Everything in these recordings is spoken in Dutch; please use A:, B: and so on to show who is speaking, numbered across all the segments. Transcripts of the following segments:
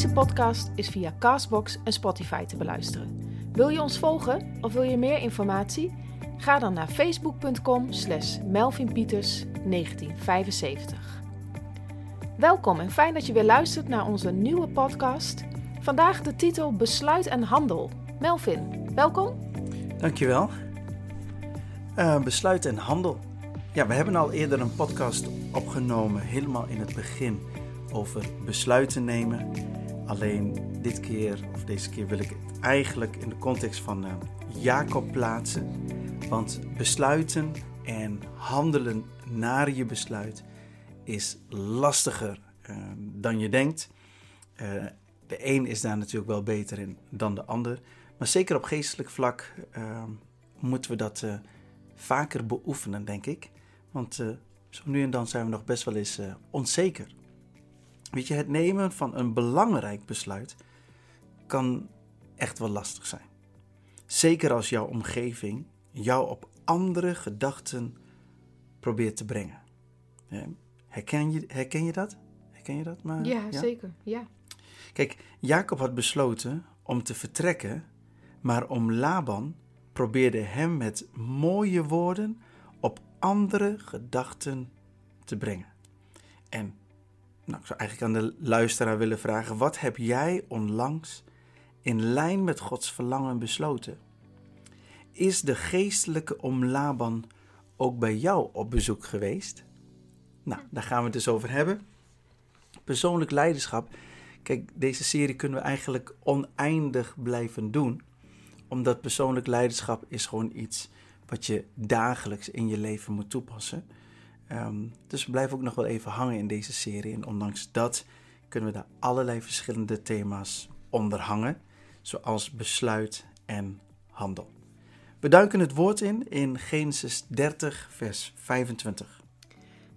A: Deze podcast is via Castbox en Spotify te beluisteren. Wil je ons volgen of wil je meer informatie? Ga dan naar facebook.com slash melvinpieters1975. Welkom en fijn dat je weer luistert naar onze nieuwe podcast. Vandaag de titel Besluit en Handel. Melvin, welkom.
B: Dankjewel. Uh, besluit en handel. Ja, we hebben al eerder een podcast opgenomen, helemaal in het begin, over besluiten nemen. Alleen dit keer, of deze keer, wil ik het eigenlijk in de context van uh, Jacob plaatsen. Want besluiten en handelen naar je besluit is lastiger uh, dan je denkt. Uh, de een is daar natuurlijk wel beter in dan de ander. Maar zeker op geestelijk vlak moeten we dat vaker beoefenen, denk ik. Want zo nu en dan zijn we nog best wel eens onzeker. Weet je, het nemen van een belangrijk besluit kan echt wel lastig zijn. Zeker als jouw omgeving jou op andere gedachten probeert te brengen. Herken je, herken je dat? Herken je dat?
A: Maar, ja, ja, zeker. Ja.
B: Kijk, Jacob had besloten om te vertrekken, maar om Laban probeerde hem met mooie woorden op andere gedachten te brengen. En nou, ik zou eigenlijk aan de luisteraar willen vragen: wat heb jij onlangs in lijn met Gods verlangen besloten? Is de geestelijke om Laban ook bij jou op bezoek geweest? Nou, daar gaan we het dus over hebben. Persoonlijk leiderschap. Kijk, deze serie kunnen we eigenlijk oneindig blijven doen omdat persoonlijk leiderschap is gewoon iets wat je dagelijks in je leven moet toepassen. Um, dus we blijven ook nog wel even hangen in deze serie. En ondanks dat kunnen we daar allerlei verschillende thema's onder hangen, zoals besluit en handel. We duiken het woord in in Genesis 30, vers 25.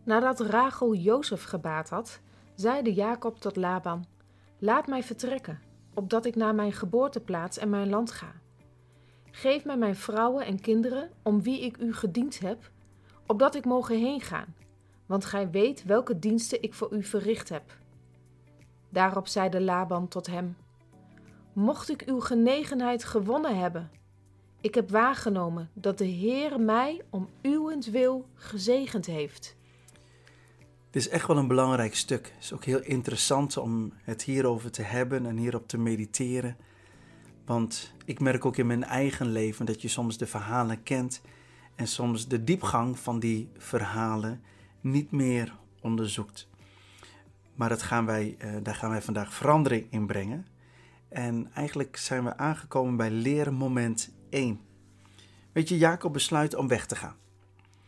A: Nadat Rachel Jozef gebaat had, zeide Jacob tot Laban: Laat mij vertrekken, opdat ik naar mijn geboorteplaats en mijn land ga. Geef mij mijn vrouwen en kinderen, om wie ik u gediend heb, opdat ik mogen heen gaan, want gij weet welke diensten ik voor u verricht heb. Daarop zeide Laban tot hem: Mocht ik uw genegenheid gewonnen hebben, ik heb waargenomen dat de Heer mij om uwentwil gezegend heeft.
B: Dit is echt wel een belangrijk stuk. Het is ook heel interessant om het hierover te hebben en hierop te mediteren. Want ik merk ook in mijn eigen leven dat je soms de verhalen kent en soms de diepgang van die verhalen niet meer onderzoekt. Maar dat gaan wij, uh, daar gaan wij vandaag verandering in brengen. En eigenlijk zijn we aangekomen bij leermoment 1. Weet je, Jacob besluit om weg te gaan.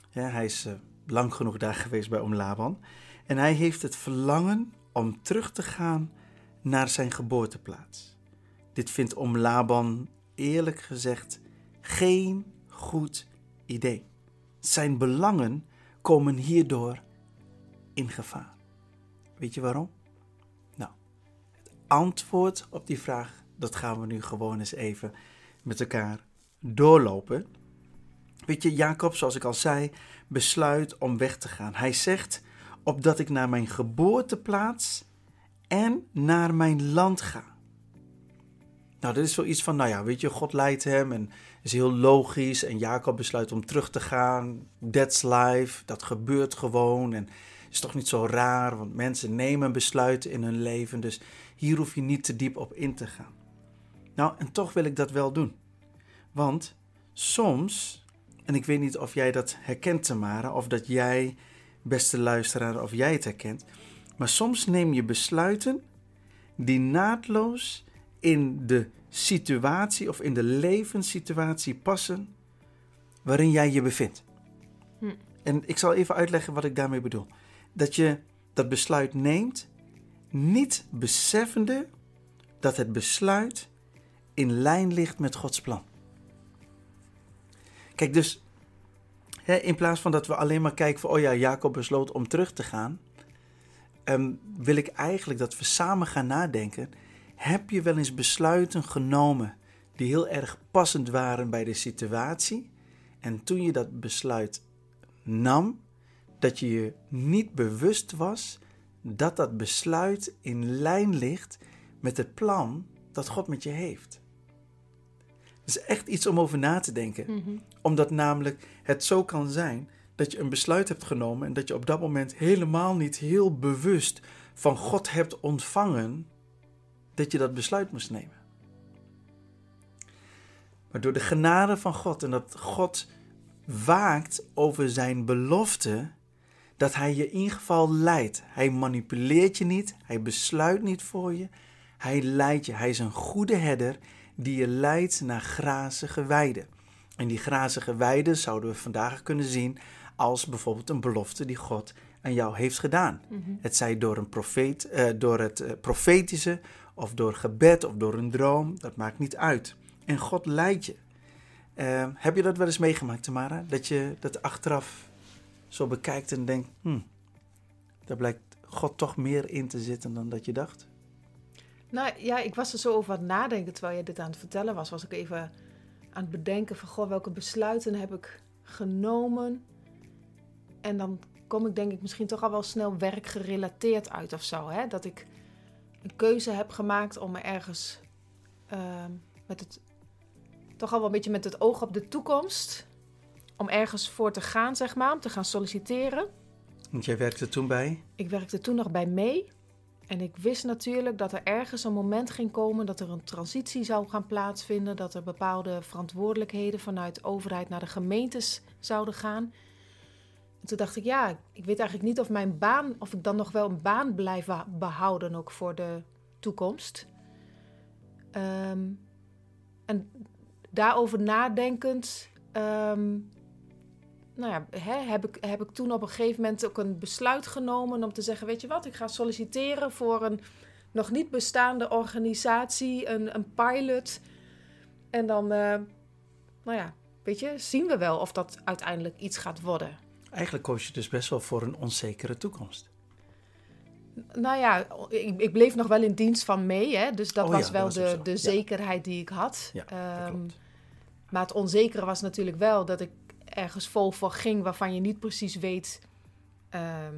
B: Ja, hij is uh, lang genoeg daar geweest bij Om Laban. En hij heeft het verlangen om terug te gaan naar zijn geboorteplaats. Dit vindt om Laban eerlijk gezegd geen goed idee. Zijn belangen komen hierdoor in gevaar. Weet je waarom? Nou, het antwoord op die vraag, dat gaan we nu gewoon eens even met elkaar doorlopen. Weet je, Jacob, zoals ik al zei, besluit om weg te gaan. Hij zegt, opdat ik naar mijn geboorteplaats en naar mijn land ga. Nou, dat is zoiets van, nou ja, weet je, God leidt hem en is heel logisch. En Jacob besluit om terug te gaan. That's life, dat gebeurt gewoon. En is toch niet zo raar, want mensen nemen besluiten in hun leven. Dus hier hoef je niet te diep op in te gaan. Nou, en toch wil ik dat wel doen. Want soms, en ik weet niet of jij dat herkent, Tamara, of dat jij, beste luisteraar, of jij het herkent. Maar soms neem je besluiten die naadloos in de situatie of in de levenssituatie passen waarin jij je bevindt. Hm. En ik zal even uitleggen wat ik daarmee bedoel. Dat je dat besluit neemt, niet beseffende dat het besluit in lijn ligt met Gods plan. Kijk, dus hè, in plaats van dat we alleen maar kijken van, oh ja, Jacob besloot om terug te gaan, um, wil ik eigenlijk dat we samen gaan nadenken heb je wel eens besluiten genomen die heel erg passend waren bij de situatie? En toen je dat besluit nam, dat je je niet bewust was dat dat besluit in lijn ligt met het plan dat God met je heeft. Het is echt iets om over na te denken.
A: Mhm.
B: Omdat namelijk het zo kan zijn dat je een besluit hebt genomen en dat je op dat moment helemaal niet heel bewust van God hebt ontvangen dat je dat besluit moest nemen. Maar door de genade van God en dat God waakt over zijn belofte, dat hij je in ieder geval leidt. Hij manipuleert je niet, hij besluit niet voor je, hij leidt je. Hij is een goede herder die je leidt naar grazige weiden. En die grazige weiden zouden we vandaag kunnen zien als bijvoorbeeld een belofte die God aan jou heeft gedaan. Het zij door, een profeet, eh, door het eh, profetische of door gebed of door een droom, dat maakt niet uit. En God leidt je. Eh, heb je dat wel eens meegemaakt, Tamara? Dat je dat achteraf zo bekijkt en denkt, hm, daar blijkt God toch meer in te zitten dan dat je dacht?
A: Nou ja, ik was er zo over het nadenken terwijl je dit aan het vertellen was. Was ik even aan het bedenken van, goh, welke besluiten heb ik genomen? En dan kom ik denk ik misschien toch al wel snel werkgerelateerd uit of zo. Hè? Dat ik een keuze heb gemaakt om me ergens ehm, met het, toch al wel een beetje met het oog op de toekomst, om ergens voor te gaan, zeg maar, om te gaan solliciteren.
B: Want jij werkte toen bij?
A: Ik werkte toen nog bij mee. En ik wist natuurlijk dat er ergens een moment ging komen dat er een transitie zou gaan plaatsvinden. Dat er bepaalde verantwoordelijkheden vanuit de overheid naar de gemeentes zouden gaan. En toen dacht ik, ja, ik weet eigenlijk niet of mijn baan, of ik dan nog wel een baan blijf behouden ook voor de toekomst. Ehm, en daarover nadenkend, ehm, nou ja, hè, heb, ik, heb ik toen op een gegeven moment ook een besluit genomen om te zeggen, weet je wat, ik ga solliciteren voor een nog niet bestaande organisatie, een, een pilot. En dan, eh, nou ja, weet je, zien we wel of dat uiteindelijk iets gaat worden.
B: Eigenlijk koos je dus best wel voor een onzekere toekomst.
A: Nou ja, ik, ik bleef nog wel in dienst van mee, hè? dus dat
B: Oh ja,
A: was
B: dat
A: wel
B: was
A: de, de
B: Ja.
A: zekerheid die ik had.
B: Ja,
A: Ehm, maar het onzekere was natuurlijk wel dat ik ergens vol voor ging waarvan je niet precies weet, ehm,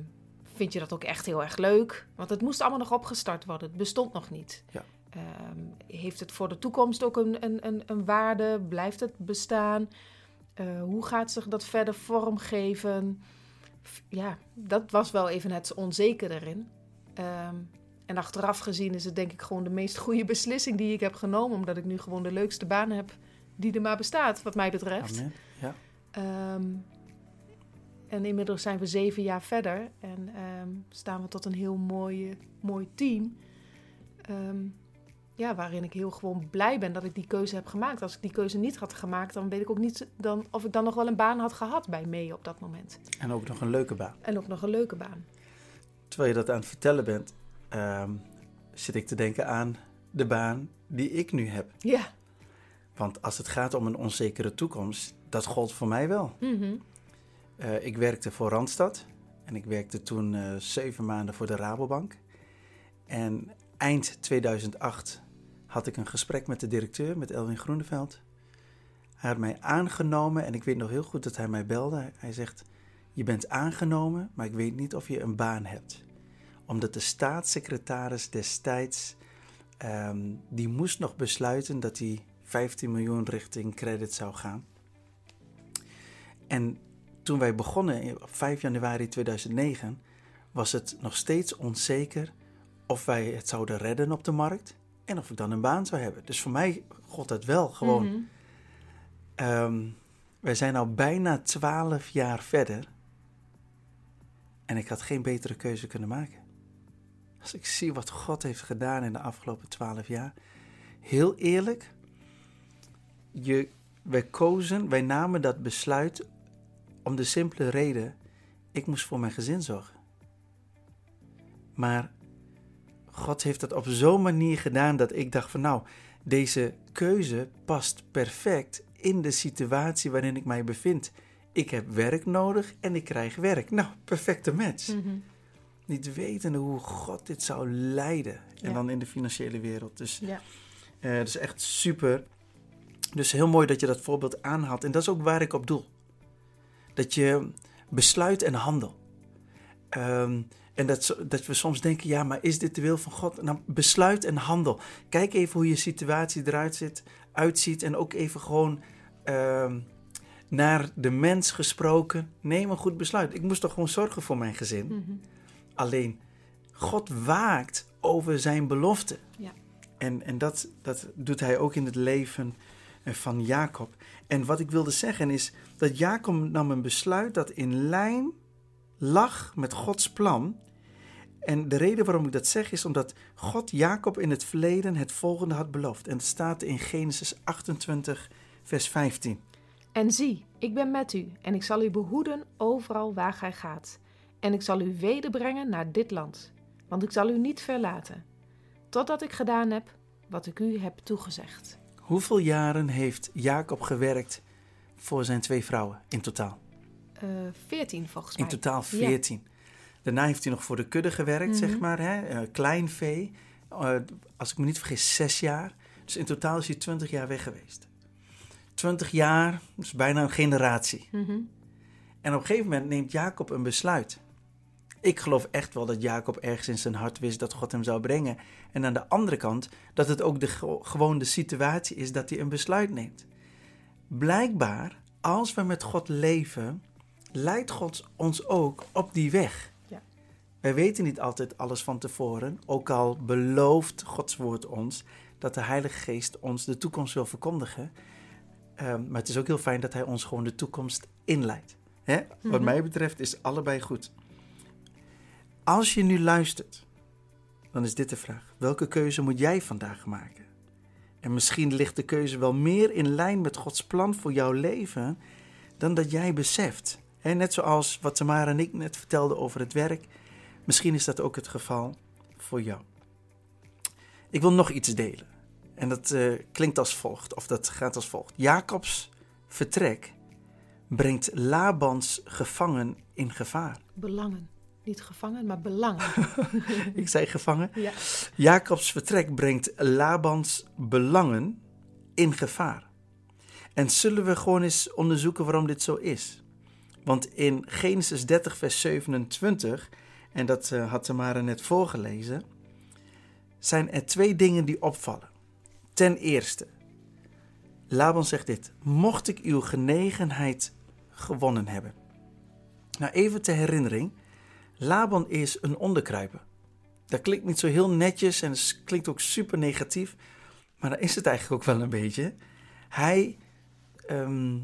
A: vind je dat ook echt heel erg leuk? Want het moest allemaal nog opgestart worden, het bestond nog niet.
B: Ja.
A: Ehm, heeft het voor de toekomst ook een, een, een, een waarde? Blijft het bestaan? Eh, hoe gaat zich dat verder vormgeven? Ja, dat was wel even het onzeker erin. Ehm, en achteraf gezien is het denk ik gewoon de meest goede beslissing die ik heb genomen. Omdat ik nu gewoon de leukste baan heb die er maar bestaat, wat mij betreft.
B: Amen. Ja.
A: Ehm, en inmiddels zijn we zeven jaar verder en ehm, staan we tot een heel mooi, mooi team. Ehm, ja, waarin ik heel gewoon blij ben dat ik die keuze heb gemaakt. Als ik die keuze niet had gemaakt, dan weet ik ook niet dan, of ik dan nog wel een baan had gehad bij mee op dat moment.
B: En ook nog een leuke baan.
A: En ook nog een leuke baan.
B: Terwijl je dat aan het vertellen bent, ehm, zit ik te denken aan de baan die ik nu heb.
A: Ja.
B: Want als het gaat om een onzekere toekomst, dat gold voor mij wel.
A: Mhm.
B: Eh, ik werkte voor Randstad en ik werkte toen eh, zeven maanden voor de Rabobank. En eind 2008 had ik een gesprek met de directeur, met Elwin Groeneveld. Hij had mij aangenomen en ik weet nog heel goed dat hij mij belde. Hij zegt, je bent aangenomen, maar ik weet niet of je een baan hebt. Omdat de staatssecretaris destijds, ehm, die moest nog besluiten dat hij 15 miljoen richting credit zou gaan. En toen wij begonnen op 5 januari 2009 was het nog steeds onzeker of wij het zouden redden op de markt en of ik dan een baan zou hebben. Dus voor mij god dat wel gewoon.
A: Mhm.
B: Ehm, wij zijn al bijna 12 jaar verder en ik had geen betere keuze kunnen maken. Als ik zie wat God heeft gedaan in de afgelopen 12 jaar, heel eerlijk, je, wij kozen, wij namen dat besluit om de simpele reden, ik moest voor mijn gezin zorgen. Maar God heeft dat op zo'n manier gedaan dat ik dacht van nou, deze keuze past perfect in de situatie waarin ik mij bevind. Ik heb werk nodig en ik krijg werk. Nou, perfecte match.
A: Mhm.
B: Niet wetende hoe God dit zou leiden. En dan in de financiële wereld. Dus
A: Ja.
B: eh, dat is echt super. Dus heel mooi dat je dat voorbeeld aanhaalt. En dat is ook waar ik op doel. Dat je besluit en handel. Ehm, En dat, dat we soms denken, ja, maar is dit de wil van God? Nou, besluit en handel. Kijk even hoe je situatie eruit zit, uitziet. En ook even gewoon ehm, naar de mens gesproken. Neem een goed besluit. Ik moest toch gewoon zorgen voor mijn gezin.
A: Mhm.
B: Alleen, God waakt over zijn belofte.
A: Ja.
B: En, en dat, dat doet hij ook in het leven van Jacob. En wat ik wilde zeggen is dat Jacob nam een besluit dat in lijn lag met Gods plan. En de reden waarom ik dat zeg is omdat God Jacob in het verleden het volgende had beloofd. En het staat in Genesis 28, vers 15.
A: En zie, ik ben met u, en ik zal u behoeden overal waar gij gaat. En ik zal u wederbrengen naar dit land, want ik zal u niet verlaten, totdat ik gedaan heb wat ik u heb toegezegd.
B: Hoeveel jaren heeft Jacob gewerkt voor zijn twee vrouwen in totaal?
A: Eh 14 volgens
B: In
A: mij.
B: totaal 14. Daarna heeft hij nog voor de kudde gewerkt,
A: Mhm.
B: zeg maar. Hè? eh, klein vee. Eh, als ik me niet vergis, zes jaar. Dus in totaal is hij 20 jaar weg geweest. 20 jaar, dus bijna een generatie.
A: Mhm.
B: En op een gegeven moment neemt Jacob een besluit. Ik geloof echt wel dat Jacob ergens in zijn hart wist dat God hem zou brengen. En aan de andere kant dat het ook de, ge- gewoon de situatie is dat hij een besluit neemt. Blijkbaar, als we met God leven, leidt God ons ook op die weg. Wij weten niet altijd alles van tevoren, ook al belooft Gods woord ons dat de Heilige Geest ons de toekomst wil verkondigen. Ehm, maar het is ook heel fijn dat Hij ons gewoon de toekomst inleidt. Hè? Wat
A: Mhm.
B: mij betreft is allebei goed. Als je nu luistert, dan is dit de vraag. Welke keuze moet jij vandaag maken? En misschien ligt de keuze wel meer in lijn met Gods plan voor jouw leven dan dat jij beseft. Net zoals wat Tamara en ik net vertelden over het werk. Misschien is dat ook het geval voor jou. Ik wil nog iets delen. En dat eh, klinkt als volgt, of dat gaat als volgt. Jacobs vertrek brengt Labans gevangen in gevaar.
A: Belangen. Niet gevangen, maar belangen.
B: Ik zei gevangen.
A: ja.
B: Jacobs vertrek brengt Labans belangen in gevaar. En zullen we gewoon eens onderzoeken waarom dit zo is? Want in Genesis 30, vers 27, en dat eh, had Tamara net voorgelezen, zijn er twee dingen die opvallen. Ten eerste, Laban zegt dit: Mocht ik uw genegenheid gewonnen hebben. Nou, even ter herinnering: Laban is een onderkruiper. Dat klinkt niet zo heel netjes en het klinkt ook super negatief, maar dat is het eigenlijk ook wel een beetje. Hij ehm,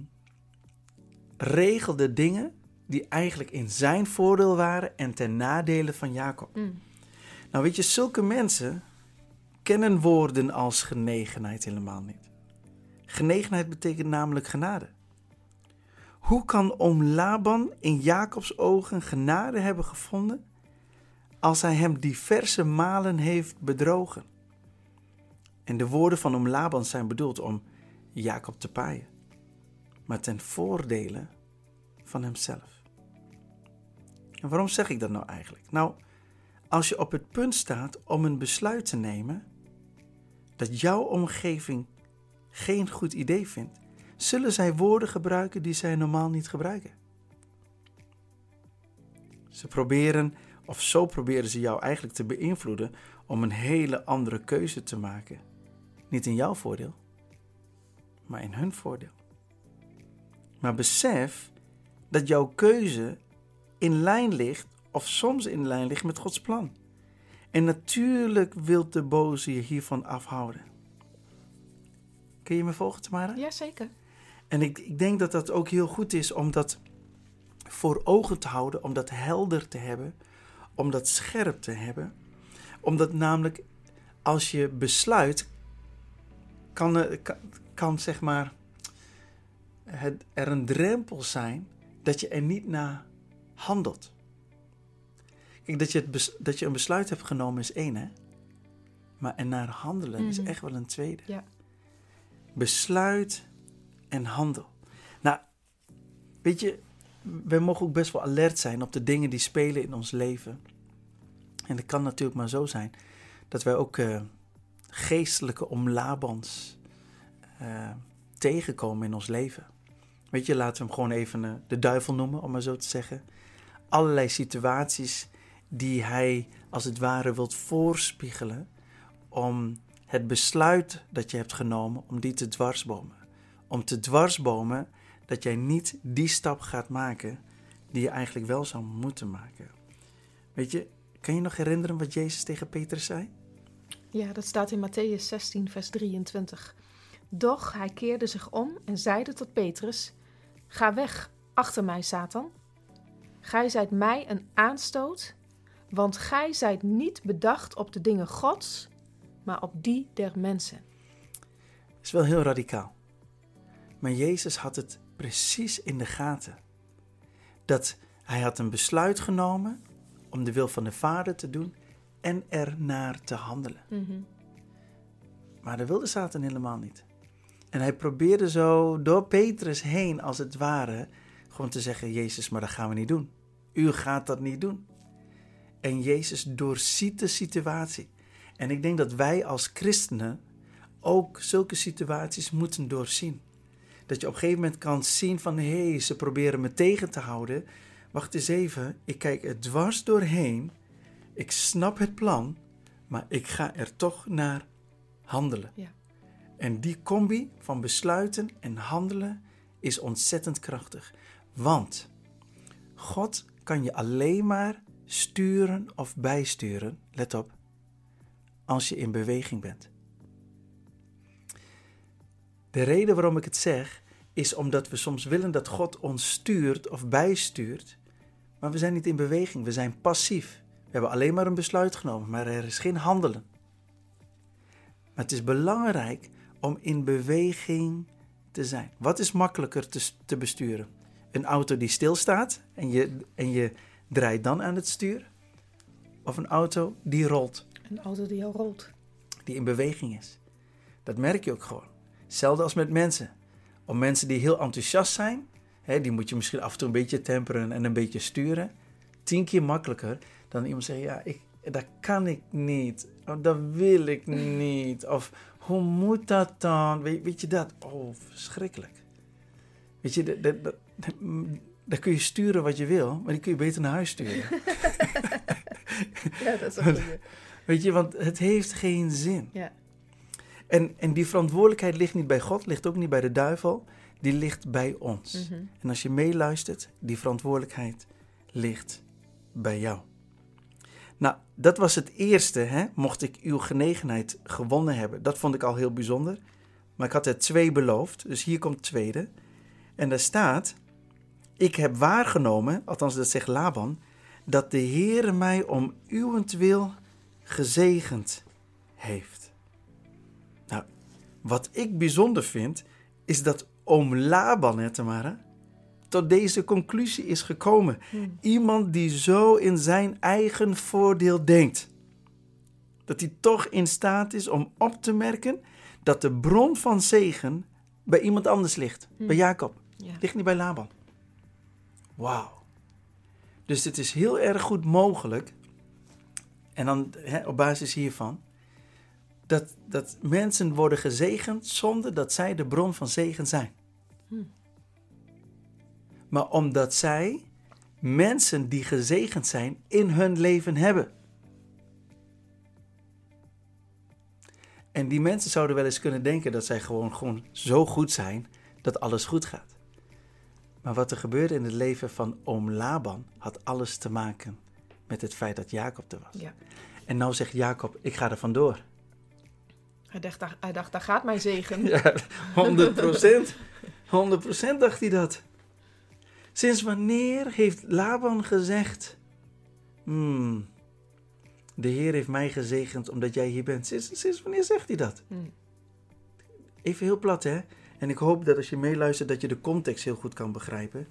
B: regelde dingen die eigenlijk in zijn voordeel waren en ten nadele van Jacob.
A: Mm.
B: Nou weet je, zulke mensen kennen woorden als genegenheid helemaal niet. Genegenheid betekent namelijk genade. Hoe kan oom Laban in Jacobs ogen genade hebben gevonden als hij hem diverse malen heeft bedrogen? En de woorden van oom Laban zijn bedoeld om Jacob te paaien, maar ten voordele van hemzelf. En waarom zeg ik dat nou eigenlijk? Nou, als je op het punt staat om een besluit te nemen dat jouw omgeving geen goed idee vindt, zullen zij woorden gebruiken die zij normaal niet gebruiken. Ze proberen, of zo proberen ze jou eigenlijk te beïnvloeden om een hele andere keuze te maken. Niet in jouw voordeel, maar in hun voordeel. Maar besef dat jouw keuze in lijn ligt, of soms in lijn ligt met Gods plan. En natuurlijk wil de boze je hiervan afhouden. Kun je me volgen, Tamara?
A: Jazeker.
B: En ik, ik denk dat dat ook heel goed is om dat voor ogen te houden, om dat helder te hebben, om dat scherp te hebben. Omdat namelijk als je besluit, kan, er- kan, kan zeg maar het, er een drempel zijn dat je er niet naar handelt. Kijk, dat je, het dat je een besluit hebt genomen is één, hè? Maar er naar handelen is
A: Mhm.
B: echt wel een tweede.
A: Ja.
B: Besluit en handel. Nou, weet je, wij mogen ook best wel alert zijn op de dingen die spelen in ons leven. En het kan natuurlijk maar zo zijn dat wij ook eh, geestelijke omlabans eh, tegenkomen in ons leven. Weet je, laten we hem gewoon even eh, de duivel noemen, om maar zo te zeggen. Allerlei situaties die hij als het ware wilt voorspiegelen om het besluit dat je hebt genomen om die te dwarsbomen. Om te dwarsbomen dat jij niet die stap gaat maken die je eigenlijk wel zou moeten maken. Weet je, kan je nog herinneren wat Jezus tegen Petrus zei?
A: Ja, dat staat in Matthäus 16, vers 23. Doch hij keerde zich om en zeide tot Petrus: Ga weg achter mij, Satan. Gij zijt mij een aanstoot, want gij zijt niet bedacht op de dingen Gods, maar op die der mensen.
B: Dat is wel heel radicaal. Maar Jezus had het precies in de gaten. Dat hij had een besluit genomen om de wil van de Vader te doen en er naar te handelen. Maar dat wilde Satan helemaal niet. En hij probeerde zo door Petrus heen, als het ware, gewoon te zeggen: Jezus, maar dat gaan we niet doen. U gaat dat niet doen. En Jezus doorziet de situatie. En ik denk dat wij als christenen ook zulke situaties moeten doorzien. Dat je op een gegeven moment kan zien van hé, hey, ze proberen me tegen te houden. Wacht eens even, ik kijk er dwars doorheen. Ik snap het plan, maar ik ga er toch naar handelen.
A: Ja.
B: En die combi van besluiten en handelen is ontzettend krachtig. Want God kan je alleen maar sturen of bijsturen, let op, als je in beweging bent. De reden waarom ik het zeg, is omdat we soms willen dat God ons stuurt of bijstuurt, maar we zijn niet in beweging, we zijn passief. We hebben alleen maar een besluit genomen, maar er is geen handelen. Maar het is belangrijk om in beweging te zijn. Wat is makkelijker te, te besturen? Een auto die stilstaat en je, en je draait dan aan het stuur? Of een auto die rolt?
A: Een auto die al rolt.
B: Die in beweging is. Dat merk je ook gewoon. Hetzelfde als met mensen. Om mensen die heel enthousiast zijn, hè, die moet je misschien af en toe een beetje temperen en een beetje sturen. Tien keer makkelijker dan iemand zeggen, ja, ik, dat kan ik niet. Of dat wil ik niet. Of hoe moet dat dan? Weet, weet je dat? Oh, verschrikkelijk. Weet je, dat, dat, dat kun je sturen wat je wil, maar die kun je beter naar huis sturen.
A: ja, dat is goeie.
B: Weet je, want het heeft geen zin.
A: Ja.
B: En, en die verantwoordelijkheid ligt niet bij God, ligt ook niet bij de duivel, die ligt bij ons.
A: Mhm.
B: En als je meeluistert, die verantwoordelijkheid ligt bij jou. Nou, dat was het eerste, hè? mocht ik uw genegenheid gewonnen hebben. Dat vond ik al heel bijzonder. Maar ik had er twee beloofd, dus hier komt het tweede. En daar staat, ik heb waargenomen, althans dat zegt Laban, dat de Heer mij om uwentwil gezegend heeft. Nou, wat ik bijzonder vind, is dat oom Laban, hè Tamara, tot deze conclusie is gekomen.
A: Hmm.
B: Iemand die zo in zijn eigen voordeel denkt. Dat hij toch in staat is om op te merken dat de bron van zegen bij iemand anders ligt.
A: Hmm.
B: Bij Jacob.
A: Ja.
B: Ligt niet bij Laban. Wauw. Dus het is heel erg goed mogelijk. En dan hè, op basis hiervan. Dat, dat mensen worden gezegend zonder dat zij de bron van zegen zijn.
A: Hmm.
B: Maar omdat zij mensen die gezegend zijn in hun leven hebben. En die mensen zouden wel eens kunnen denken dat zij gewoon, gewoon zo goed zijn dat alles goed gaat. Maar wat er gebeurde in het leven van oom Laban had alles te maken met het feit dat Jacob er was.
A: Ja.
B: En nou zegt Jacob, ik ga er vandoor.
A: Hij, dacht, daar- hij dacht, daar gaat mijn zegen.
B: Ja, 100 procent. 100 procent dacht hij dat. Sinds wanneer heeft Laban gezegd: "Hmm, De Heer heeft mij gezegend omdat jij hier bent? Sinds, sinds wanneer zegt hij dat?
A: Hmm.
B: Even heel plat, hè? En ik hoop dat als je meeluistert, dat je de context heel goed kan begrijpen.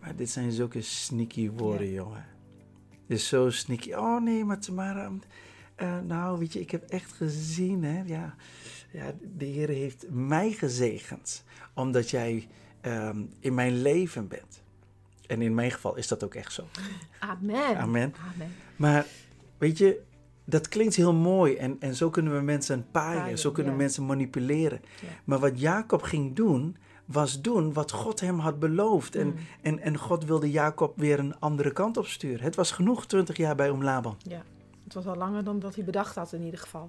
B: Maar dit zijn zulke sneaky woorden,
A: Ja.
B: jongen. Dit is zo sneaky. Oh nee, maar Tamara, eh, nou weet je, ik heb echt gezien, hè? Ja, ja, de Heer heeft mij gezegend omdat jij ehm, in mijn leven bent. En in mijn geval is dat ook echt zo.
A: Amen.
B: Amen.
A: Amen.
B: Maar weet je, dat klinkt heel mooi en, en zo kunnen we mensen paaien,
A: Paaien,
B: zo kunnen
A: ja.
B: mensen manipuleren.
A: Ja.
B: Maar wat Jacob ging doen, was doen wat God hem had beloofd. En,
A: Mm.
B: en, en God wilde Jacob weer een andere kant op sturen. Het was genoeg 20 jaar bij Oom Laban.
A: Ja, het was al langer dan dat hij bedacht had in ieder geval.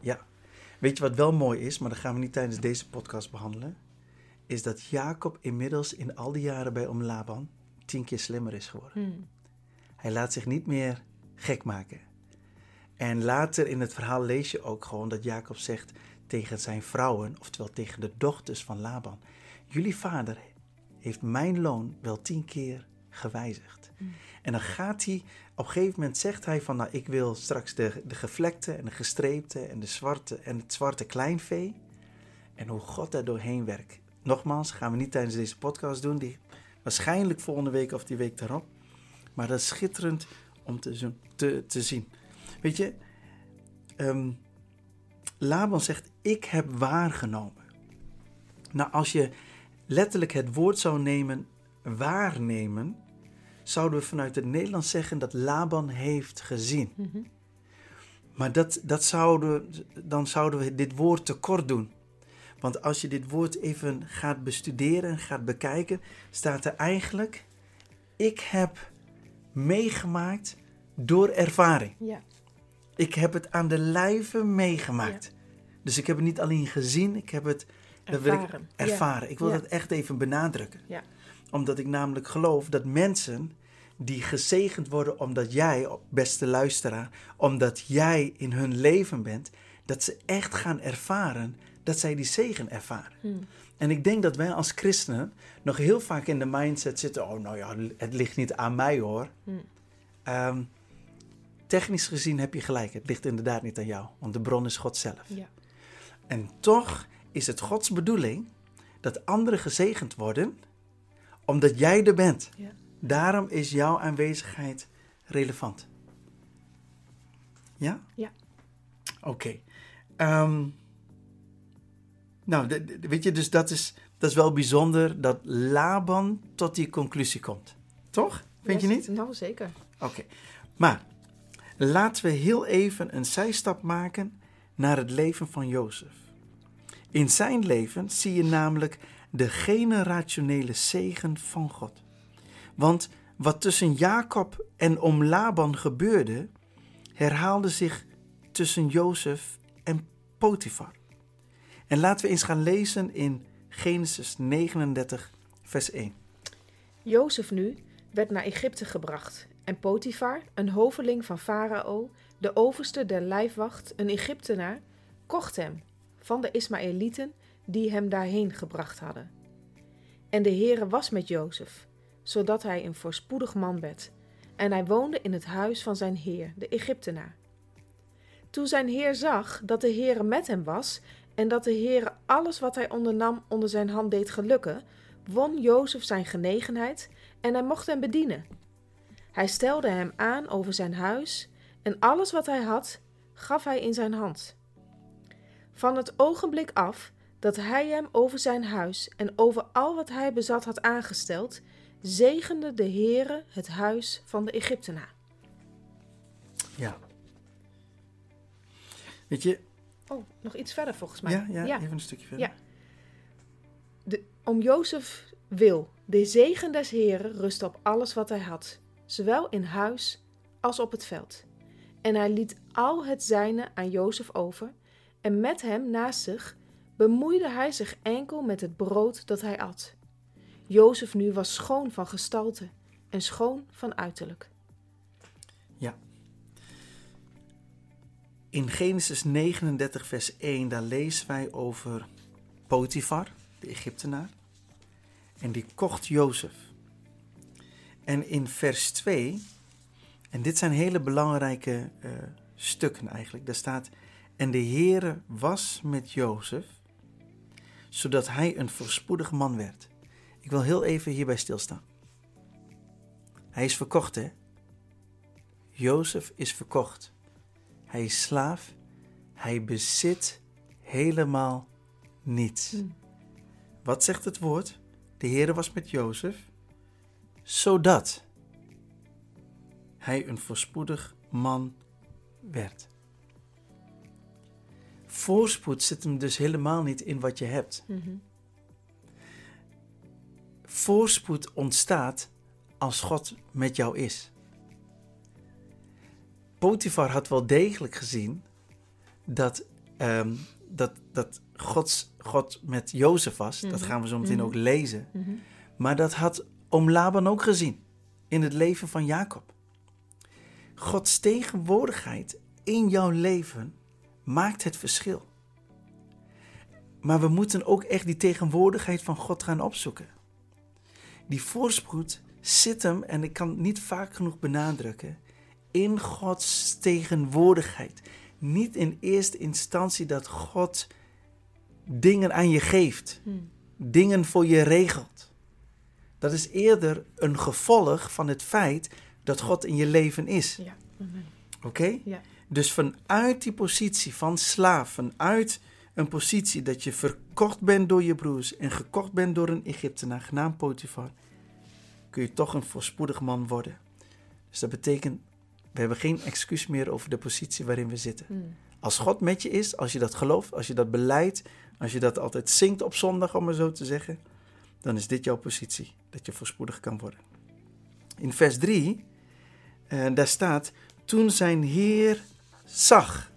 B: Weet je wat wel mooi is, maar dat gaan we niet tijdens deze podcast behandelen? Is dat Jacob inmiddels in al die jaren bij Oom Laban tien keer slimmer is geworden.
A: Hmm.
B: Hij laat zich niet meer gek maken. En later in het verhaal lees je ook gewoon dat Jacob zegt tegen zijn vrouwen, oftewel tegen de dochters van Laban: Jullie vader heeft mijn loon wel tien keer gewijzigd.
A: Mm.
B: En dan gaat hij, op een gegeven moment zegt hij van, nou ik wil straks de, de gevlekte en de gestreepte en de zwarte en het zwarte kleinvee. En hoe God daar doorheen werkt. Nogmaals, gaan we niet tijdens deze podcast doen, die waarschijnlijk volgende week of die week daarop. Maar dat is schitterend om te, zo- te, te zien. Weet je, ehm, Laban zegt, ik heb waargenomen. Nou, als je letterlijk het woord zou nemen, waarnemen, zouden we vanuit het Nederlands zeggen dat Laban heeft gezien.
A: Mhm.
B: Maar dat, dat zouden, dan zouden we dit woord tekort doen. Want als je dit woord even gaat bestuderen en gaat bekijken, staat er eigenlijk: Ik heb meegemaakt door ervaring.
A: Ja.
B: Ik heb het aan de lijve meegemaakt. Dus ik heb het niet alleen gezien, ik heb het dat wil ik
A: Ervaren.
B: Ik wil dat echt even benadrukken.
A: Ja.
B: Omdat ik namelijk geloof dat mensen die gezegend worden omdat jij, beste luisteraar, omdat jij in hun leven bent, dat ze echt gaan ervaren dat zij die zegen ervaren.
A: Hmm.
B: En ik denk dat wij als christenen nog heel vaak in de mindset zitten: oh, nou ja, het ligt niet aan mij hoor.
A: Hmm.
B: Ehm, technisch gezien heb je gelijk, het ligt inderdaad niet aan jou, want de bron is God zelf.
A: Ja.
B: En toch is het Gods bedoeling dat anderen gezegend worden, omdat jij er bent.
A: Ja.
B: Daarom is jouw aanwezigheid relevant. Ja?
A: Ja.
B: Oké. Ehm, nou, weet je, dus dat is, dat is wel bijzonder dat Laban tot die conclusie komt. Toch? Vind je niet?
A: Nou, zeker.
B: Oké, maar laten we heel even een zijstap maken naar het leven van Jozef. In zijn leven zie je namelijk de generationele zegen van God. Want wat tussen Jacob en om Laban gebeurde, herhaalde zich tussen Jozef en Potifar. En laten we eens gaan lezen in Genesis 39, vers 1.
A: Jozef nu werd naar Egypte gebracht en Potifar, een hoveling van Farao, de overste der lijfwacht, een Egyptenaar, kocht hem van de Ismaëlieten die hem daarheen gebracht hadden. En de Heere was met Jozef, zodat hij een voorspoedig man werd, en hij woonde in het huis van zijn heer, de Egyptenaar. Toen zijn heer zag dat de Heere met hem was en dat de Heere alles wat hij ondernam onder zijn hand deed gelukken, won Jozef zijn genegenheid en hij mocht hem bedienen. Hij stelde hem aan over zijn huis en alles wat hij had, gaf hij in zijn hand. Van het ogenblik af dat hij hem over zijn huis en over al wat hij bezat had aangesteld, zegende de Heere het huis van de Egyptenaar.
B: Ja. Weet je,
A: Oh, nog iets verder volgens mij.
B: ja, ja, even een stukje verder.
A: Ja. De, om Jozef wil, de zegen des Heren rust op alles wat hij had, zowel in huis als op het veld. En hij liet al het zijne aan Jozef over, en met hem naast zich bemoeide hij zich enkel met het brood dat hij at. Jozef nu was schoon van gestalte en schoon van uiterlijk.
B: In Genesis 39, vers 1, daar lezen wij over Potifar, de Egyptenaar. En die kocht Jozef. En in vers 2, en dit zijn hele belangrijke eh, stukken eigenlijk, daar staat: En de Heere was met Jozef, zodat hij een voorspoedig man werd. Ik wil heel even hierbij stilstaan. Hij is verkocht, hè? Jozef is verkocht. Hij is slaaf. Hij bezit helemaal niets.
A: Hmm.
B: Wat zegt het woord? De Heere was met Jozef, zodat hij een voorspoedig man werd. Voorspoed zit hem dus helemaal niet in wat je hebt.
A: Mhm.
B: voorspoed ontstaat als God met jou is. Potifar had wel degelijk gezien dat, ehm, dat, dat Gods, God met Jozef was. Dat
A: Mhm.
B: gaan we zo meteen
A: Mhm.
B: ook lezen. Maar dat had oom Laban ook gezien in het leven van Jacob. Gods tegenwoordigheid in jouw leven maakt het verschil. Maar we moeten ook echt die tegenwoordigheid van God gaan opzoeken. Die voorspoed zit hem, en ik kan het niet vaak genoeg benadrukken, in Gods tegenwoordigheid. Niet in eerste instantie dat God dingen aan je geeft,
A: Mhm.
B: dingen voor je regelt. Dat is eerder een gevolg van het feit dat God in je leven is.
A: Ja.
B: Oké?
A: Ja.
B: Dus vanuit die positie van slaaf, vanuit een positie dat je verkocht bent door je broers en gekocht bent door een Egyptenaar genaamd Potifar, kun je toch een voorspoedig man worden. Dus dat betekent, we hebben geen excuus meer over de positie waarin we zitten.
A: Mhm.
B: Als God met je is, als je dat gelooft, als je dat beleidt, als je dat altijd zingt op zondag, om maar zo te zeggen, dan is dit jouw positie, dat je voorspoedig kan worden. In vers 3, eh, daar staat, toen zijn heer zag.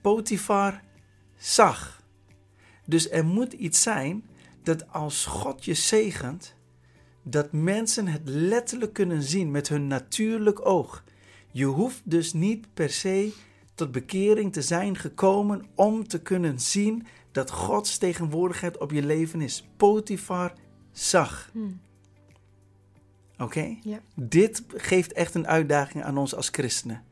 B: Potifar zag. Dus er moet iets zijn dat als God je zegent, dat mensen het letterlijk kunnen zien met hun natuurlijk oog. Je hoeft dus niet per se tot bekering te zijn gekomen om te kunnen zien dat Gods tegenwoordigheid op je leven is. Potifar zag.
A: Mhm.
B: Oké?
A: Ja.
B: Dit geeft echt een uitdaging aan ons als christenen.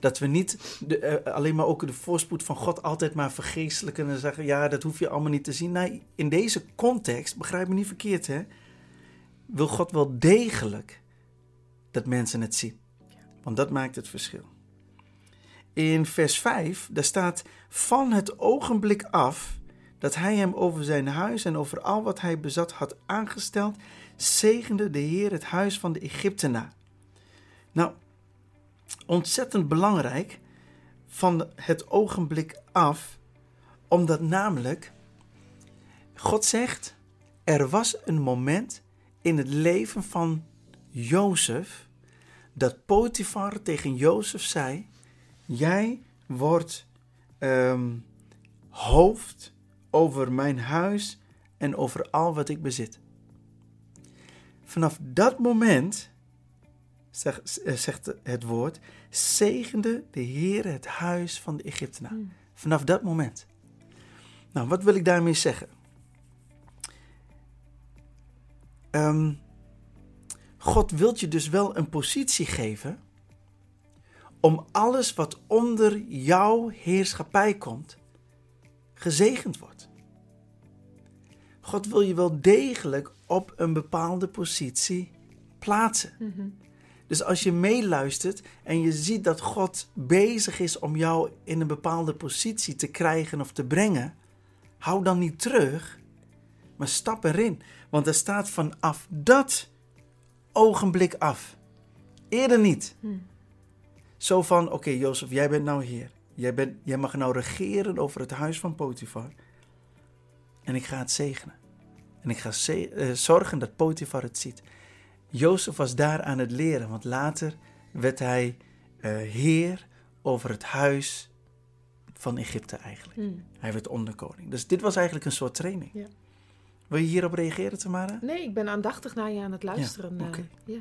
B: Dat we niet de, eh, alleen maar ook de voorspoed van God altijd maar vergeestelijken en zeggen: ja, dat hoef je allemaal niet te zien. Nee, in deze context, begrijp me niet verkeerd, hè? Wil God wel degelijk dat mensen het zien. Want dat maakt het verschil. In vers 5, daar staat: Van het ogenblik af dat hij hem over zijn huis en over al wat hij bezat had aangesteld, zegende de Heer het huis van de Egyptenaar. Nou, ontzettend belangrijk van het ogenblik af, omdat namelijk God zegt: er was een moment in het leven van Jozef dat Potifar tegen Jozef zei: Jij wordt ehm, hoofd over mijn huis en over al wat ik bezit. Vanaf dat moment, zegt, eh, zegt het woord, zegende de Heer het huis van de Egyptenaar.
A: Mhm.
B: Vanaf dat moment. Nou, wat wil ik daarmee zeggen? Ehm, God wilt je dus wel een positie geven om alles wat onder jouw heerschappij komt, gezegend wordt. God wil je wel degelijk op een bepaalde positie plaatsen. Dus als je meeluistert en je ziet dat God bezig is om jou in een bepaalde positie te krijgen of te brengen, hou dan niet terug, maar stap erin. Want er staat vanaf dat ogenblik af. Eerder niet.
A: Mhm.
B: Zo van, oké Jozef, jij bent nou heer. Jij, bent, jij mag nou regeren over het huis van Potifar. En ik ga het zegenen. En ik ga eh, zorgen dat Potifar het ziet. Jozef was daar aan het leren, want later werd hij eh, heer over het huis van Egypte eigenlijk.
A: Mhm.
B: Hij werd onderkoning. Dus dit was eigenlijk een soort training.
A: Ja.
B: Wil je hierop reageren, Tamara?
A: Nee, ik ben aandachtig naar je aan het luisteren.
B: Ja,
A: eh.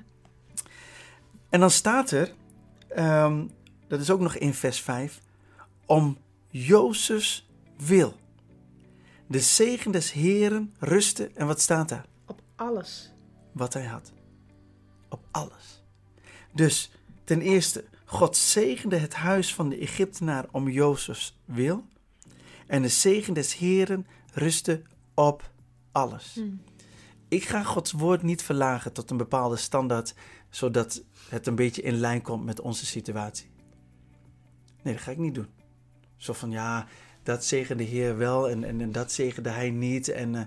B: En dan staat er, ehm, dat is ook nog in vers 5, om Jozefs wil. De zegen des Heren rustte, en wat staat daar?
A: Op alles.
B: Wat hij had. Op alles. Dus ten eerste, God zegende het huis van de Egyptenaar om Jozefs wil. En de zegen des Heren rustte op alles.
A: Mhm.
B: Ik ga Gods woord niet verlagen tot een bepaalde standaard, zodat het een beetje in lijn komt met onze situatie. Nee, dat ga ik niet doen. Zo van ja, dat zegende de Heer wel en, en, en dat zegende hij niet. En, eh,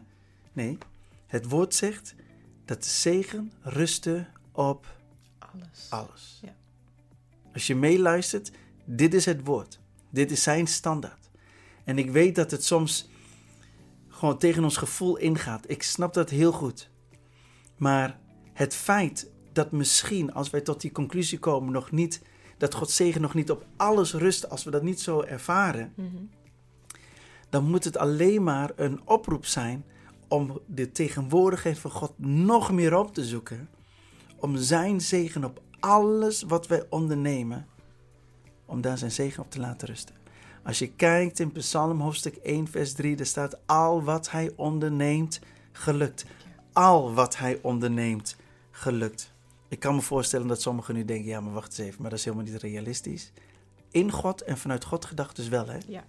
B: nee, het woord zegt dat de zegen rustte op
A: Alles.
B: alles.
A: Ja.
B: Als je meeluistert, dit is het woord. Dit is zijn standaard. En ik weet dat het soms gewoon tegen ons gevoel ingaat. Ik snap dat heel goed. Maar het feit dat misschien, als wij tot die conclusie komen, nog niet, dat Gods zegen nog niet op alles rust, als we dat niet zo ervaren,
A: Mhm.
B: dan moet het alleen maar een oproep zijn om de tegenwoordigheid van God nog meer op te zoeken. Om zijn zegen op alles wat wij ondernemen, om daar zijn zegen op te laten rusten. Als je kijkt in Psalm hoofdstuk 1, vers 3, daar staat: Al wat hij onderneemt, gelukt. Al wat hij onderneemt, gelukt. Ik kan me voorstellen dat sommigen nu denken: ja, maar wacht eens even, maar dat is helemaal niet realistisch. In God en vanuit God gedacht dus wel, hè?
A: Ja.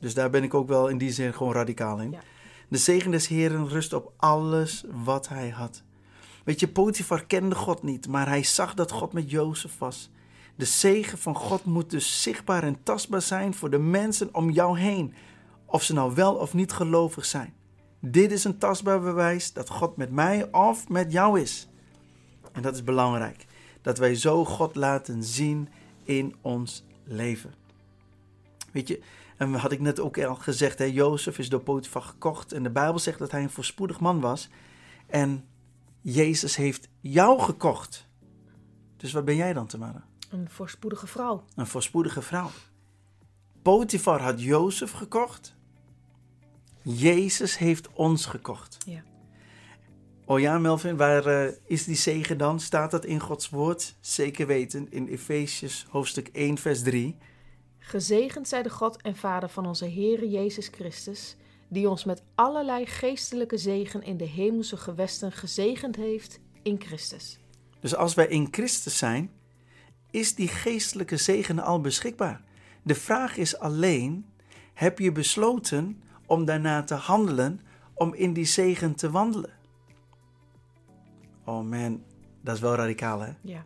B: Dus daar ben ik ook wel in die zin gewoon radicaal in.
A: Ja.
B: De zegen des Heren rust op alles wat hij had. Weet je, Potifar kende God niet, maar hij zag dat God met Jozef was. De zegen van God moet dus zichtbaar en tastbaar zijn voor de mensen om jou heen, of ze nou wel of niet gelovig zijn. Dit is een tastbaar bewijs dat God met mij of met jou is. En dat is belangrijk, dat wij zo God laten zien in ons leven. Weet je, en had ik net ook al gezegd, hè, Jozef is door Potifar gekocht. En de Bijbel zegt dat hij een voorspoedig man was. En Jezus heeft jou gekocht. Dus wat ben jij dan, Tamara?
A: Een voorspoedige vrouw.
B: Een voorspoedige vrouw. Potifar had Jozef gekocht. Jezus heeft ons gekocht.
A: Ja.
B: Oh ja, Melvin, waar eh, is die zegen dan? Staat dat in Gods woord? Zeker weten, in Efesius hoofdstuk 1, vers 3.
A: Gezegend zij de God en Vader van onze Heere Jezus Christus, die ons met allerlei geestelijke zegen in de hemelse gewesten gezegend heeft in Christus.
B: Dus als wij in Christus zijn, is die geestelijke zegen al beschikbaar. De vraag is alleen: heb je besloten om daarna te handelen, om in die zegen te wandelen? Oh man, dat is wel radicaal hè?
A: Ja.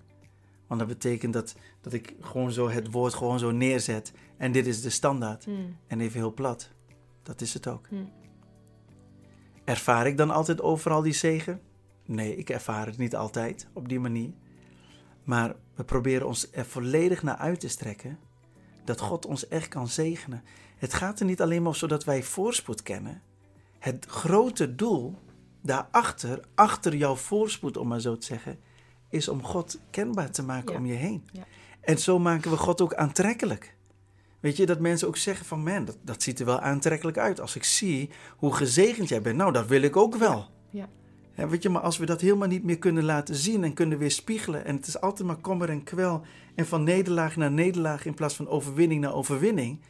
B: Want dat betekent dat, dat ik gewoon zo het woord gewoon zo neerzet en dit is de standaard.
A: Hmm.
B: En even heel plat. Dat is het ook.
A: Hmm.
B: Ervaar ik dan altijd overal die zegen? Nee, ik ervaar het niet altijd op die manier. Maar we proberen ons er volledig naar uit te strekken dat God ons echt kan zegenen. Het gaat er niet alleen maar om zodat wij voorspoed kennen. Het grote doel daarachter, achter jouw voorspoed om maar zo te zeggen, is om God kenbaar te maken
A: Ja.
B: om je heen.
A: Ja.
B: En zo maken we God ook aantrekkelijk. Weet je, dat mensen ook zeggen van, man, dat, dat ziet er wel aantrekkelijk uit. Als ik zie hoe gezegend jij bent, nou, dat wil ik ook wel.
A: Ja.
B: Ja, weet je, maar als we dat helemaal niet meer kunnen laten zien en kunnen weerspiegelen... en het is altijd maar kommer en kwel en van nederlaag naar nederlaag... in plaats van overwinning naar overwinning...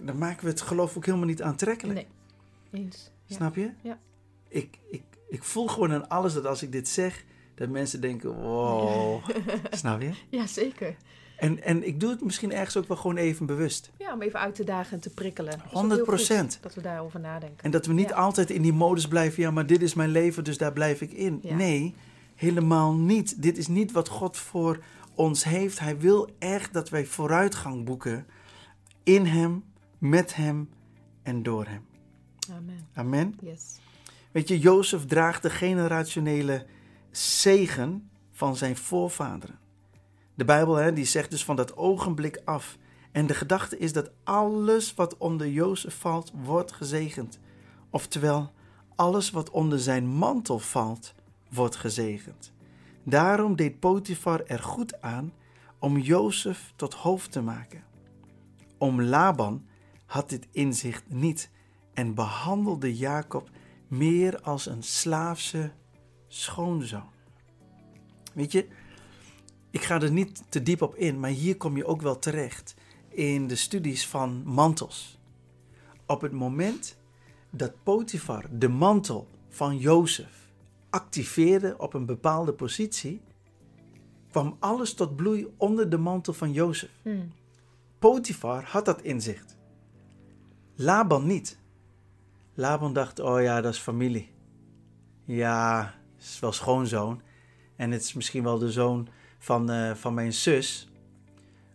B: dan maken we het geloof ook helemaal niet aantrekkelijk.
A: Nee. Eens.
B: Snap je?
A: Ja.
B: Ik, ik, ik voel gewoon aan alles dat als ik dit zeg... dat mensen denken, wow, snap je?
A: ja, zeker.
B: En, en ik doe het misschien ergens ook wel gewoon even bewust.
A: Ja, om even uit te dagen en te prikkelen. Dat is ook
B: 100%.
A: heel goed Dat we daarover nadenken.
B: En dat we niet
A: Ja.
B: altijd in die modus blijven, ja, maar dit is mijn leven, dus daar blijf ik in.
A: Ja.
B: Nee, helemaal niet. Dit is niet wat God voor ons heeft. Hij wil echt dat wij vooruitgang boeken in Hem, met Hem en door Hem.
A: Amen.
B: Amen.
A: Yes.
B: Weet je, Jozef draagt de generationele zegen van zijn voorvaderen. De Bijbel hè, die zegt dus van dat ogenblik af. En de gedachte is dat alles wat onder Jozef valt, wordt gezegend. Oftewel, alles wat onder zijn mantel valt, wordt gezegend. Daarom deed Potifar er goed aan om Jozef tot hoofd te maken. Om Laban had dit inzicht niet en behandelde Jacob meer als een slaafse schoonzoon. Weet je, ik ga er niet te diep op in, maar hier kom je ook wel terecht in de studies van mantels. Op het moment dat Potifar de mantel van Jozef activeerde op een bepaalde positie, kwam alles tot bloei onder de mantel van Jozef.
A: Hmm.
B: Potifar had dat inzicht. Laban niet. Laban dacht, oh ja, dat is familie. Ja, het is wel schoonzoon. En het is misschien wel de zoon van, eh, van mijn zus.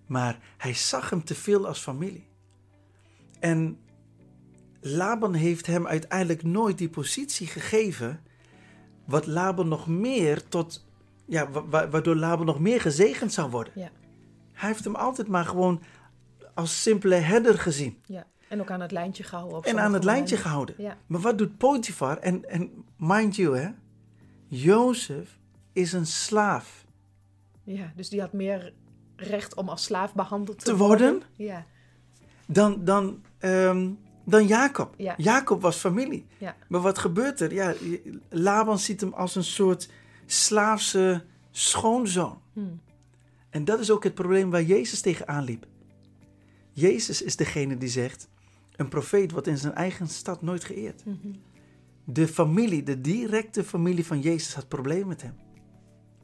B: Maar hij zag hem te veel als familie. En Laban heeft hem uiteindelijk nooit die positie gegeven. Wat Laban nog meer tot. Ja, wa- wa- waardoor Laban nog meer gezegend zou worden.
A: Ja.
B: Hij heeft hem altijd maar gewoon als simpele herder gezien.
A: ja. En ook aan het lijntje gehouden. op
B: En aan het lijntje gehouden.
A: Ja.
B: Maar wat doet Potifar? En, en mind you, hè? Jozef is een slaaf.
A: Ja, dus die had meer recht om als slaaf behandeld te,
B: Te worden?
A: Ja,
B: dan, dan, ehm, dan Jacob.
A: Ja.
B: Jacob was familie.
A: ja,
B: Maar wat gebeurt er? Ja, Laban ziet hem als een soort slaafse schoonzoon.
A: Hmm.
B: En dat is ook het probleem waar Jezus tegenaan liep. Jezus is degene die zegt: een profeet wordt in zijn eigen stad nooit geëerd.
A: Mhm.
B: De familie, de directe familie van Jezus had problemen met hem.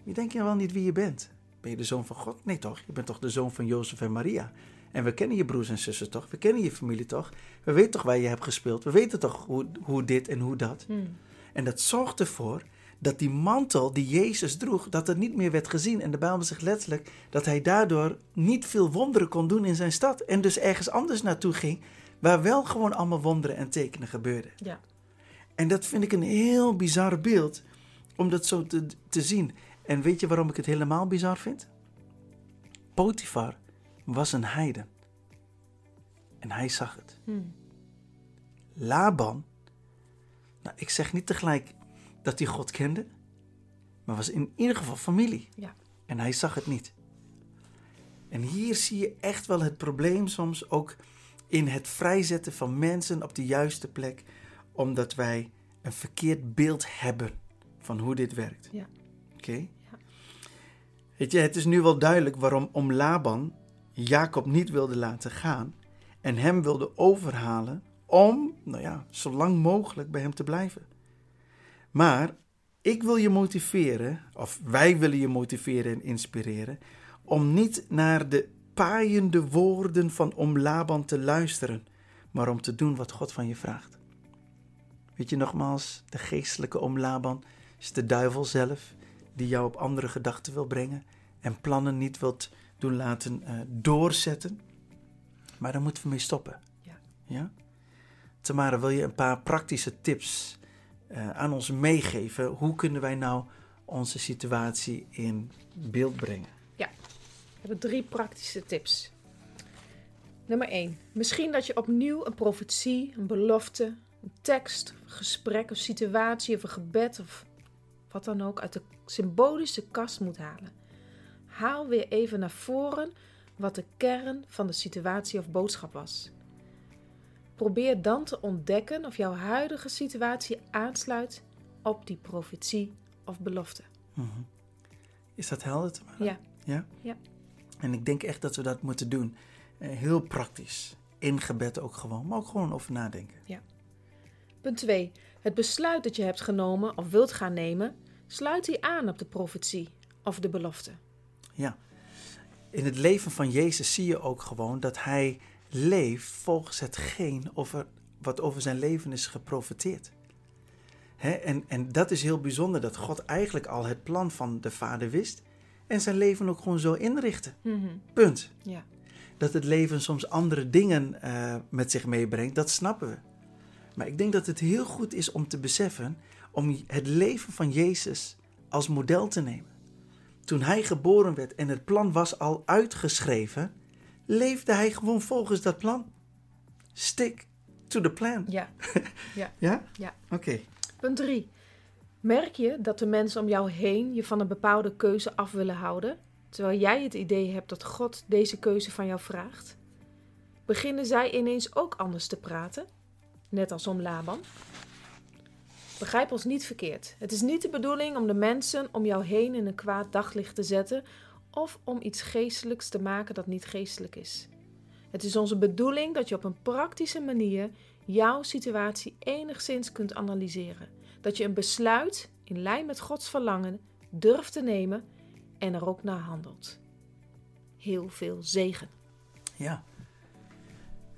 B: Je denkt je wel niet wie je bent. Ben je de zoon van God? Nee toch? Je bent toch de zoon van Jozef en Maria? En we kennen je broers en zussen toch? We kennen je familie toch? We weten toch waar je hebt gespeeld? We weten toch hoe, hoe dit en hoe dat?
A: Hmm.
B: En dat zorgt ervoor dat die mantel die Jezus droeg, dat er niet meer werd gezien. En de Bijbel zegt letterlijk dat hij daardoor niet veel wonderen kon doen in zijn stad. En dus ergens anders naartoe ging, waar wel gewoon allemaal wonderen en tekenen gebeurden.
A: ja.
B: En dat vind ik een heel bizar beeld om dat zo te, te zien. En weet je waarom ik het helemaal bizar vind? Potifar was een heiden. En hij zag het.
A: Hmm.
B: Laban, nou, ik zeg niet tegelijk dat hij God kende, maar was in ieder geval familie.
A: Ja.
B: En hij zag het niet. En hier zie je echt wel het probleem soms ook in het vrijzetten van mensen op de juiste plek, omdat wij een verkeerd beeld hebben van hoe dit werkt.
A: Ja.
B: Oké? Weet je, het is nu wel duidelijk waarom om Laban Jacob niet wilde laten gaan en hem wilde overhalen om, nou ja, zo lang mogelijk bij hem te blijven. Maar ik wil je motiveren, of wij willen je motiveren en inspireren, om niet naar de paaiende woorden van om Laban te luisteren, maar om te doen wat God van je vraagt. Weet je nogmaals, de geestelijke om Laban is de duivel zelf die jou op andere gedachten wil brengen en plannen niet wilt doen laten eh, doorzetten. Maar daar moeten we mee stoppen.
A: Ja.
B: ja? Tamara, wil je een paar praktische tips eh, aan ons meegeven? Hoe kunnen wij nou onze situatie in beeld brengen?
A: We drie praktische tips. Nummer 1. Misschien dat je opnieuw een profetie, een belofte, een tekst, een gesprek, een situatie of een gebed of wat dan ook uit de symbolische kast moet halen. Haal weer even naar voren wat de kern van de situatie of boodschap was. Probeer dan te ontdekken of jouw huidige situatie aansluit op die profetie of belofte.
B: Mhm. Is dat helder, Tamara?
A: Ja.
B: Ja?
A: Ja.
B: En ik denk echt dat we dat moeten doen. Eh, heel praktisch. In gebed ook gewoon, maar ook gewoon over nadenken.
A: Punt 2. Het besluit dat je hebt genomen of wilt gaan nemen, sluit die aan op de profetie of de belofte.
B: Ja. In het leven van Jezus zie je ook gewoon dat hij leeft volgens hetgeen over, wat over zijn leven is geprofeteerd. Hè, en, en dat is heel bijzonder dat God eigenlijk al het plan van de Vader wist en zijn leven ook gewoon zo inrichtte. Punt.
A: Ja.
B: Dat het leven soms andere dingen eh, met zich meebrengt, dat snappen we. Maar ik denk dat het heel goed is om te beseffen, om het leven van Jezus als model te nemen. Toen hij geboren werd en het plan was al uitgeschreven, leefde hij gewoon volgens dat plan. Stick to the plan.
A: Ja.
B: Ja?
A: Ja.
B: Oké.
A: Punt 3. Merk je dat de mensen om jou heen je van een bepaalde keuze af willen houden, terwijl jij het idee hebt dat God deze keuze van jou vraagt? Beginnen zij ineens ook anders te praten? Net als om Laban? Begrijp ons niet verkeerd. Het is niet de bedoeling om de mensen om jou heen in een kwaad daglicht te zetten of om iets geestelijks te maken dat niet geestelijk is. Het is onze bedoeling dat je op een praktische manier jouw situatie enigszins kunt analyseren. Dat je een besluit in lijn met Gods verlangen durft te nemen en er ook naar handelt. Heel veel zegen.
B: Ja.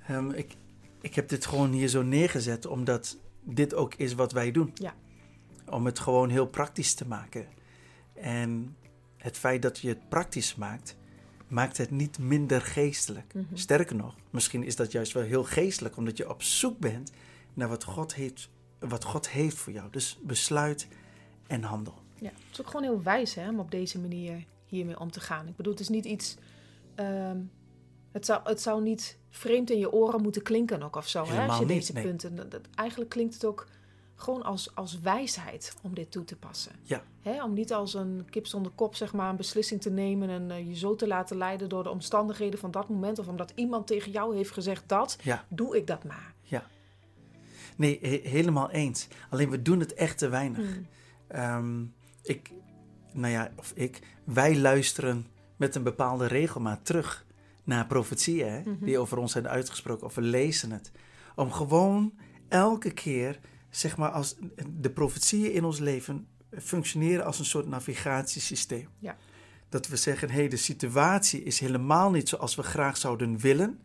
B: Ehm, ik, ik heb dit gewoon hier zo neergezet omdat dit ook is wat wij doen.
A: Ja.
B: Om het gewoon heel praktisch te maken. En het feit dat je het praktisch maakt, maakt het niet minder geestelijk.
A: Mhm.
B: Sterker nog, misschien is dat juist wel heel geestelijk, omdat je op zoek bent naar wat God heeft, wat God heeft voor jou. Dus besluit en handel.
A: Ja, het is ook gewoon heel wijs hè, om op deze manier hiermee om te gaan. Ik bedoel, het is niet iets. ehm, het, zou, het zou niet vreemd in je oren moeten klinken ook of zo. Hè, als je
B: niet,
A: deze
B: nee.
A: punten. dat- dat- eigenlijk klinkt het ook gewoon als, als wijsheid om dit toe te passen.
B: Ja.
A: Hè, om niet als een kip zonder kop zeg maar, een beslissing te nemen en eh, je zo te laten leiden door de omstandigheden van dat moment. Of omdat iemand tegen jou heeft gezegd dat,
B: Ja.
A: doe ik dat maar.
B: Ja. Nee, he- helemaal eens. Alleen we doen het echt te weinig.
A: Hmm.
B: Ehm, ik, nou ja, of ik, wij luisteren met een bepaalde regelmaat terug naar profetieën hè,
A: Mhm.
B: die over ons zijn uitgesproken, of we lezen het. Om gewoon elke keer, zeg maar, als de profetieën in ons leven functioneren als een soort navigatiesysteem.
A: Ja.
B: Dat we zeggen, hé, hey, de situatie is helemaal niet zoals we graag zouden willen.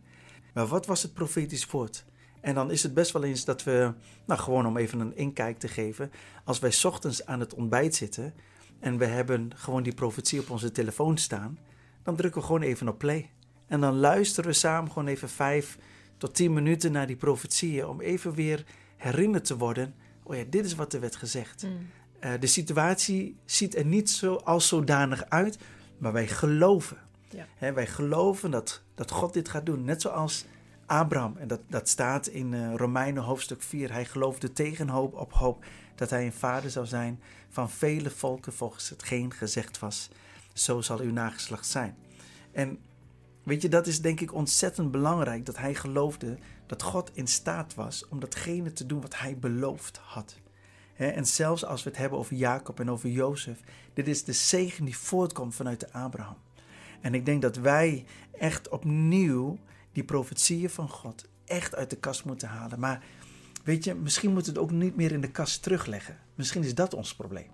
B: Maar wat was het profetisch woord? En dan is het best wel eens dat we, nou gewoon om even een inkijk te geven, als wij 's ochtends aan het ontbijt zitten en we hebben gewoon die profetie op onze telefoon staan, dan drukken we gewoon even op play. En dan luisteren we samen gewoon even vijf tot tien minuten naar die profetieën om even weer herinnerd te worden, oh ja, dit is wat er werd gezegd.
A: Hmm.
B: Eh, de situatie ziet er niet zo als zodanig uit, maar wij geloven.
A: Ja.
B: Wij geloven dat, dat God dit gaat doen. Net zoals Abraham. En dat, dat staat in eh, Romeinen hoofdstuk 4. Hij geloofde tegen hoop op hoop dat hij een vader zou zijn van vele volken volgens hetgeen gezegd was. Zo zal uw nageslacht zijn. En weet je, dat is denk ik ontzettend belangrijk dat hij geloofde dat God in staat was om datgene te doen wat hij beloofd had. En zelfs als we het hebben over Jacob en over Jozef, dit is de zegen die voortkomt vanuit de Abraham. En ik denk dat wij echt opnieuw die profetieën van God echt uit de kast moeten halen. Maar weet je, misschien moeten we het ook niet meer in de kast terugleggen. Misschien is dat ons probleem.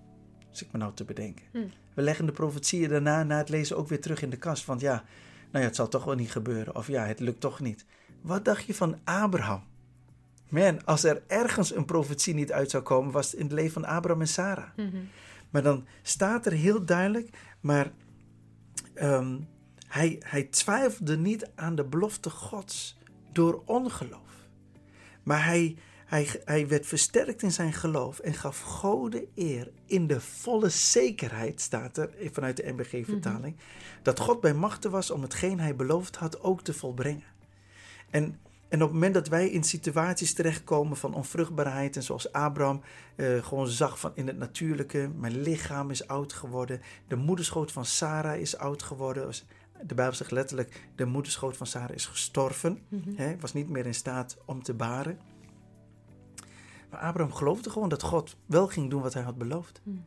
B: Als ik me nou te bedenken.
A: Hmm.
B: We leggen de profetieën daarna na het lezen ook weer terug in de kast. Want ja, nou ja, het zal toch wel niet gebeuren. Of ja, het lukt toch niet. Wat dacht je van Abraham? Man, als er ergens een profetie niet uit zou komen, was het in het leven van Abraham en Sarah.
A: Mhm.
B: Maar dan staat er heel duidelijk, maar ehm, hij, hij twijfelde niet aan de belofte Gods door ongeloof. Maar hij, hij, hij werd versterkt in zijn geloof en gaf God de eer in de volle zekerheid, staat er vanuit de MBG-vertaling, dat God bij machten was om hetgeen hij beloofd had ook te volbrengen. En, en op het moment dat wij in situaties terechtkomen van onvruchtbaarheid en zoals Abraham eh, gewoon zag van in het natuurlijke, mijn lichaam is oud geworden, de moederschoot van Sarah is oud geworden. De Bijbel zegt letterlijk, de moederschoot van Sarah is gestorven,
A: Mhm.
B: hè, was niet meer in staat om te baren. Maar Abraham geloofde gewoon dat God wel ging doen wat hij had beloofd.
A: Hmm.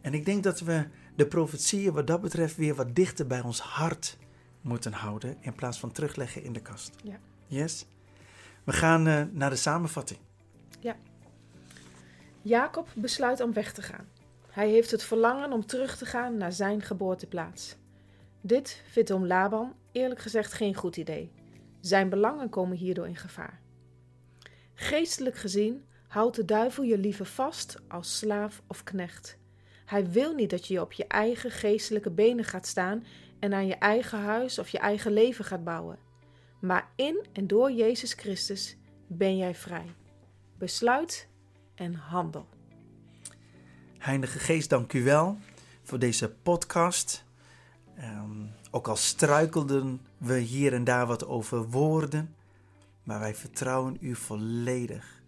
B: En ik denk dat we de profetieën wat dat betreft weer wat dichter bij ons hart moeten houden in plaats van terugleggen in de kast.
A: Ja.
B: Yes? We gaan eh, naar de samenvatting.
A: Jacob besluit om weg te gaan. Hij heeft het verlangen om terug te gaan naar zijn geboorteplaats. Dit vindt oom Laban eerlijk gezegd geen goed idee. Zijn belangen komen hierdoor in gevaar. Geestelijk gezien houdt de duivel je liever vast als slaaf of knecht. Hij wil niet dat je op je eigen geestelijke benen gaat staan en aan je eigen huis of je eigen leven gaat bouwen. Maar in en door Jezus Christus ben jij vrij. Besluit en handel.
B: Heilige Geest, dank u wel voor deze podcast. Ehm, ook al struikelden we hier en daar wat over woorden, maar wij vertrouwen u volledig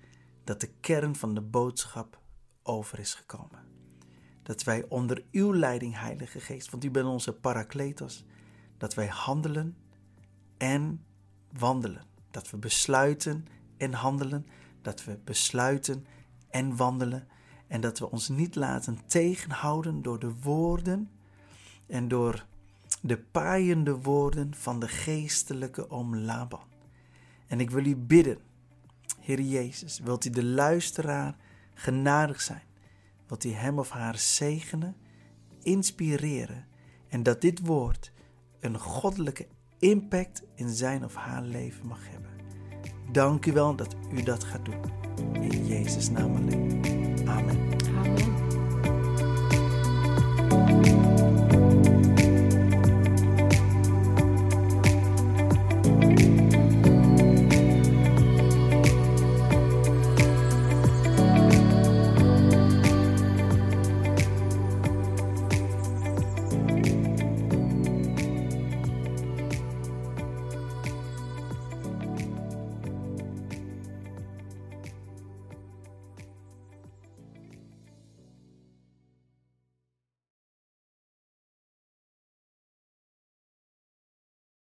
B: dat de kern van de boodschap over is gekomen. Dat wij onder uw leiding, Heilige Geest, want u bent onze parakletos, dat wij handelen en wandelen. Dat we besluiten en handelen, dat we besluiten en wandelen. En dat we ons niet laten tegenhouden door de woorden en door de paaiende woorden van de geestelijke oom Laban. En ik wil u bidden, Heer Jezus, wilt u de luisteraar genadig zijn? Wilt u hem of haar zegenen, inspireren en dat dit woord een goddelijke impact in zijn of haar leven mag hebben? Dank u wel dat u dat gaat doen. In Jezus' naam alleen.
A: Amen.